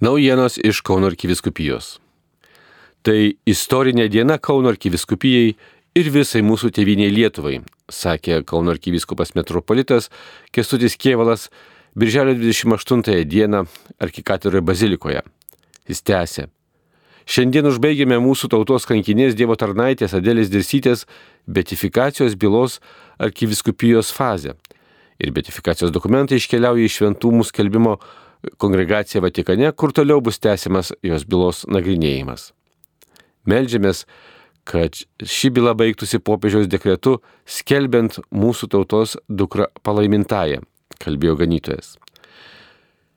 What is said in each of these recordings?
Naujienos iš Kauno arkiviskupijos. Tai istorinė diena Kauno arkiviskupijai ir visai mūsų tėviniai Lietuvai, sakė Kauno arkiviskupas metropolitas Kestutis Kievalas birželio 28 dieną arkikatoroje bazilikoje. Jis tęsė. Šiandien užbaigėme mūsų tautos kankinės Dievo tarnaitės Adėlės Dirsytės betifikacijos bylos arkiviskupijos fazę. Ir betifikacijos dokumentai iškeliauja iš šventumų skelbimo kongregacija Vatikane, kur toliau bus tęsiamas jos bylos nagrinėjimas. Meldžiamės, kad ši byla baigtųsi popiežiaus dekretu, skelbiant mūsų tautos dukrą palaimintąją, kalbėjo ganytojas.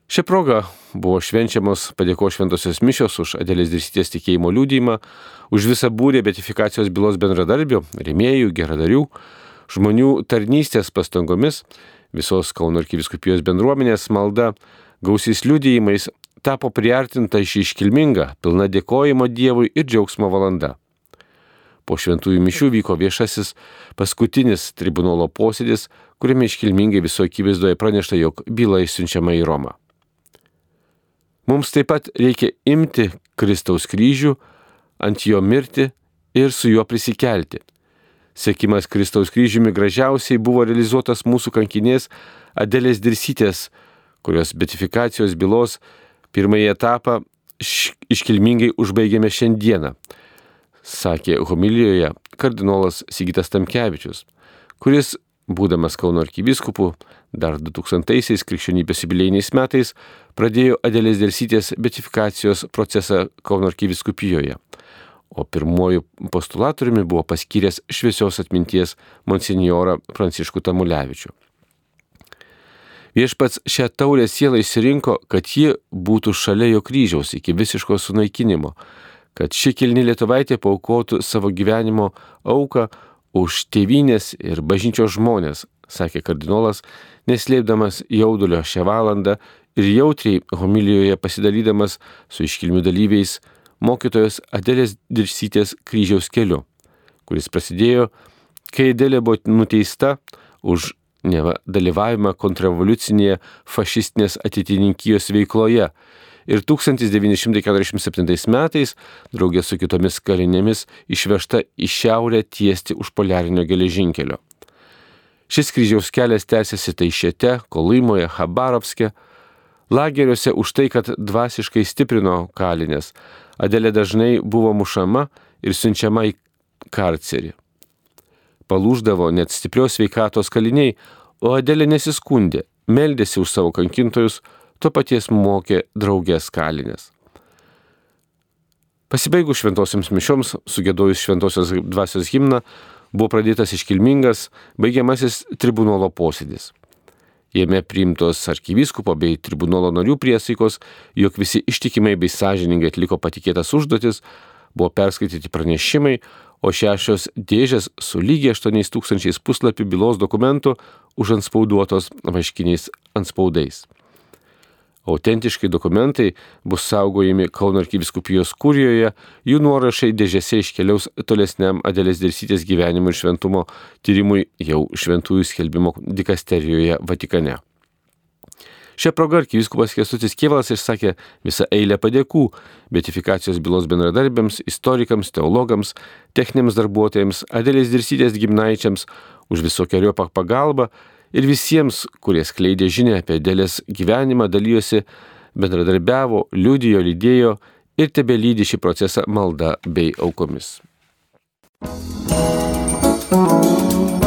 Šią progą buvo švenčiamos padėko šventosios mišios už Adėlės dirsyties tikėjimo liūdėjimą, už visą būrį betifikacijos bylos bendradarbių, rėmėjų, geradarių, žmonių tarnystės pastangomis, visos Kauno arkiviskupijos bendruomenės malda gausiais liudijimais tapo priartinta iš iškilminga, pilna dėkojimo Dievui ir džiaugsmo valanda. Po šventųjų mišių vyko viešasis paskutinis tribunolo posėdis, kuriame iškilmingai viso akivaizdoje pranešta, jog byla išsiunčiama į Romą. Mums taip pat reikia imti Kristaus kryžių, ant jo mirti ir su juo prisikelti. Sekimas Kristaus kryžiumi gražiausiai buvo realizuotas mūsų kankinės Adelės Dirsytės kurios betifikacijos bylos pirmąjį etapą iškilmingai užbaigėme šiandieną, sakė homilijoje kardinolas Sigitas Tamkevičius, kuris, būdamas Kauno arkivyskupu, dar 2000-aisiais krikščionybės jubilėjiniais metais pradėjo Adelės Delsytės betifikacijos procesą Kauno arkivyskupijoje, o pirmoju postulatoriumi buvo paskyręs šviesios atminties monsinjorą Pranciškų Tamulevičių. Viešpats šią taurę sielą išsirinko, kad ji būtų šalia jo kryžiaus iki visiško sunaikinimo, kad ši kilni lietuvaitė paukotų savo gyvenimo auką už tėvynės ir bažnyčios žmonės, sakė kardinolas, neslėpdamas jaudulio šią valandą ir jautriai homilijoje pasidalydamas su iškilmių dalyviais mokytojos Adelės Dirsytės kryžiaus keliu, kuris prasidėjo, kai Adelė buvo nuteista už neva dalyvavimą kontrrevoliucinėje fašistinės atitininkijos veikloje. Ir 1947 metais, draugė su kitomis kalinėmis, išvežta į šiaurę tiesti už poliarinio geležinkelio. Šis kryžiaus kelias tęsiasi Taišėte, Koluimoje, Habarovske, lageriuose už tai, kad dvasiškai stiprino kalinės. Adelė dažnai buvo mušama ir siunčiama į karcerį palūždavo net stiprios veikatos kaliniai, o Adelė nesiskundė, meldėsi už savo kankintojus, to paties mokė draugės kalinės. Pasibaigus šventosiams mišioms, sugėdojus šventosios dvasios himną, buvo pradėtas iškilmingas baigiamasis tribunolo posėdis. Jame priimtos arkivyskupo bei tribunolo narių priesaikos, jog visi ištikimai bei sąžiningai atliko patikėtas užduotis, buvo perskaityti pranešimai, o šešios dėžės su lygiai 8000 puslapių bylos dokumentų užanspauduotos vaškiniais anspaudais. Autentiškai dokumentai bus saugojami Kauno arkiviskupijos kurijoje, jų nuorašai dėžėse iškeliaus tolesniam Adelės Dirsytės gyvenimo ir šventumo tyrimui jau šventųjų skelbimo dikasterijoje Vatikane. Šią progą arkivyskupas Kestutis Kievalas išsakė visą eilę padėkų betifikacijos bylos bendradarbiams, istorikams, teologams, techniniams darbuotojams, Adėlės dirsytės gimnaičiams už visokiojo pagalbą ir visiems, kurie skleidė žinę apie Adėlės gyvenimą, dalyjosi, bendradarbiavo, liudijo, lydėjo ir tebe lydi šį procesą malda bei aukomis. Thank you.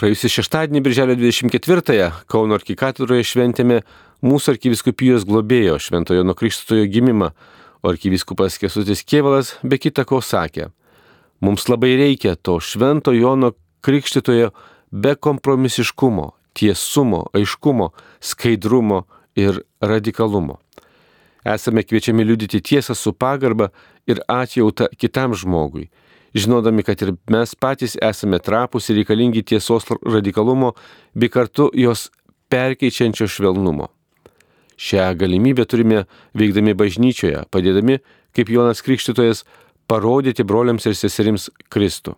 Praėjusį šeštadienį, birželio 24-ąją, Kauno arkikatūroje šventėme mūsų arkiviskupijos globėjo Šventojo Nukrikštojo gimimą, o arkiviskupas Kesutis Kievalas be kita ko sakė, mums labai reikia to Švento Jono Krikštitojo be kompromisiškumo, tiesumo, aiškumo, skaidrumo ir radikalumo. Esame kviečiami liudyti tiesą su pagarba ir atjauta kitam žmogui žinodami, kad ir mes patys esame trapus ir reikalingi tiesos radikalumo bei kartu jos perkeičiančio švelnumo. Šią galimybę turime veikdami bažnyčioje, padėdami, kaip Jonas Krikštytojas, parodyti broliams ir seserims Kristų.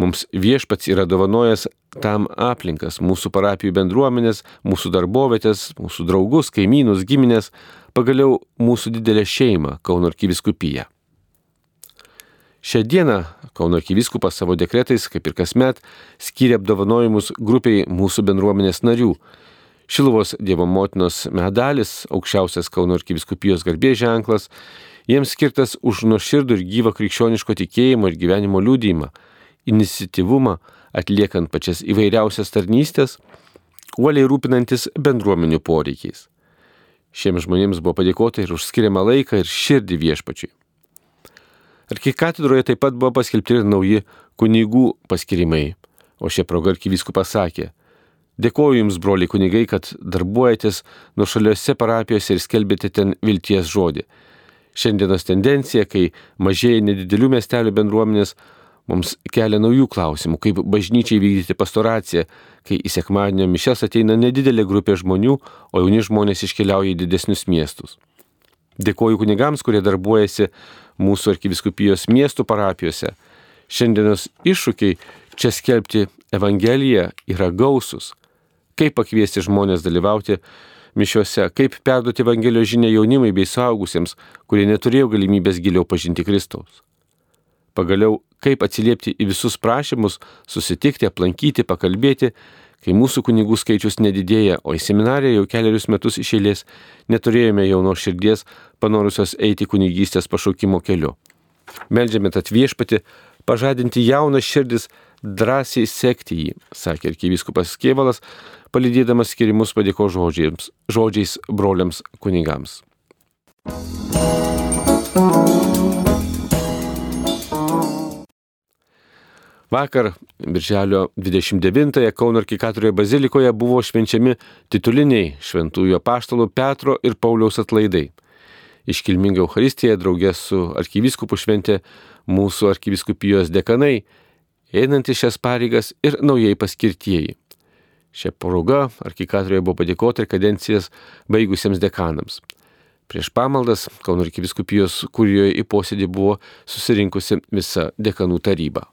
Mums viešpats yra dovanojęs tam aplinkas - mūsų parapijų bendruomenės, mūsų darbovietės, mūsų draugus, kaimynus, giminės, pagaliau mūsų didelę šeimą Kauno arkiviskupiją. Šią dieną Kauno arkiviskupas savo dekretais, kaip ir kasmet, skiria apdovanojimus grupiai mūsų bendruomenės narių. Šiluvos Dievo motinos medalis, aukščiausias Kauno arkiviskupijos garbės ženklas, jiems skirtas už nuoširdų ir gyvą krikščioniško tikėjimo ir gyvenimo liūdėjimą, iniciatyvumą, atliekant pačias įvairiausias tarnystės, uoliai rūpinantis bendruomenių poreikiais. Šiems žmonėms buvo padėkota ir už skiriamą laiką ir širdį viešpačiui. Arkikatedroje taip pat buvo paskelbti ir nauji kunigų paskirimai, o šia proga arkivyskupas sakė, Dėkoju Jums, broliai kunigai, kad darbuojatės nuo šaliuose parapijose ir skelbėte ten vilties žodį. Šiandienos tendencija, kai mažėja nedidelių miestelių bendruomenės, mums kelia naujų klausimų, kaip bažnyčiai vykdyti pastoraciją, kai į sekmadienio mišes ateina nedidelė grupė žmonių, o jauni žmonės iškeliauja į didesnius miestus. Dėkoju kunigams, kurie darbuojasi mūsų arkiviskupijos miestų parapijose. Šiandienos iššūkiai čia skelbti Evangeliją yra gausus. Kaip pakviesti žmonės dalyvauti mišiuose, kaip perduoti Evangelijos žinę jaunimui bei suaugusiems, kurie neturėjo galimybės giliau pažinti Kristaus. Pagaliau, kaip atsiliepti į visus prašymus, susitikti, aplankyti, pakalbėti, kai mūsų kunigų skaičius nedidėja, o į seminariją jau keliarius metus iš eilės neturėjome jaunos širdies, panorusios eiti kunigystės pašaukimo keliu. Meldžiame tad viešpati, pažadinti jaunas širdis, drąsiai sekti jį, sakė arkivyskupas Kievalas, palydėdamas skirimus padėko žodžiais, žodžiais broliams kunigams. Vakar, birželio 29-ąją Kauno arkikatorioje bazilikoje buvo švenčiami tituliniai šventųjų paštalų Petro ir Pauliaus atlaidai. Iškilminga Euharistija draugė su arkivyskupu šventė mūsų arkiviskupijos dekanai, einantys šias pareigas ir naujai paskirtieji. Šią progą arkikatorėje buvo padėkota ir kadencijas baigusiems dekanams. Prieš pamaldas Kauno arkiviskupijos kurijoje į posėdį buvo susirinkusi visa dekanų taryba.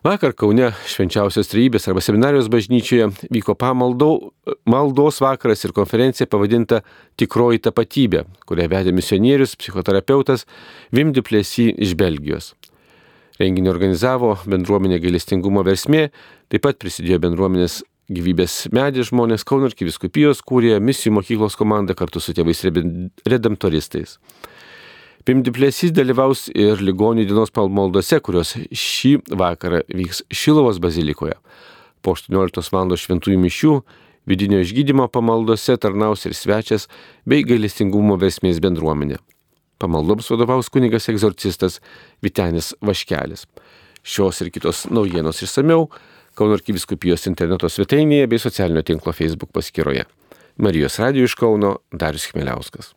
Vakar Kaune švenčiausios trybės arba seminarijos bažnyčioje vyko pamaldo, maldos vakaras ir konferencija pavadinta Tikroji tapatybė, kurią vedė misionierius, psichoterapeutas Vimdi Plėsi iš Belgijos. Renginį organizavo bendruomenė gailestingumo versmė, taip pat prisidėjo bendruomenės gyvybės medės žmonės Kauno arkiviskupijos, kūrė misijų mokyklos komanda kartu su tėvais redemptoristais. Pimdiplėsys dalyvaus ir ligonių dienos pamaldose, kurios šį vakarą vyks Šilovos bazilikoje. Po 18 val. šventųjų mišių vidinio išgydymo pamaldose tarnaus ir svečias bei gailestingumo vesmės bendruomenė. Pamaldoms vadovaus kunigas egzorcistas Vitenis Vaškelis. Šios ir kitos naujienos išsameu Kauno arkiviskupijos interneto svetainėje bei socialinio tinklo Facebook paskyroje. Marijos radio iš Kauno Darius Chmeliauskas.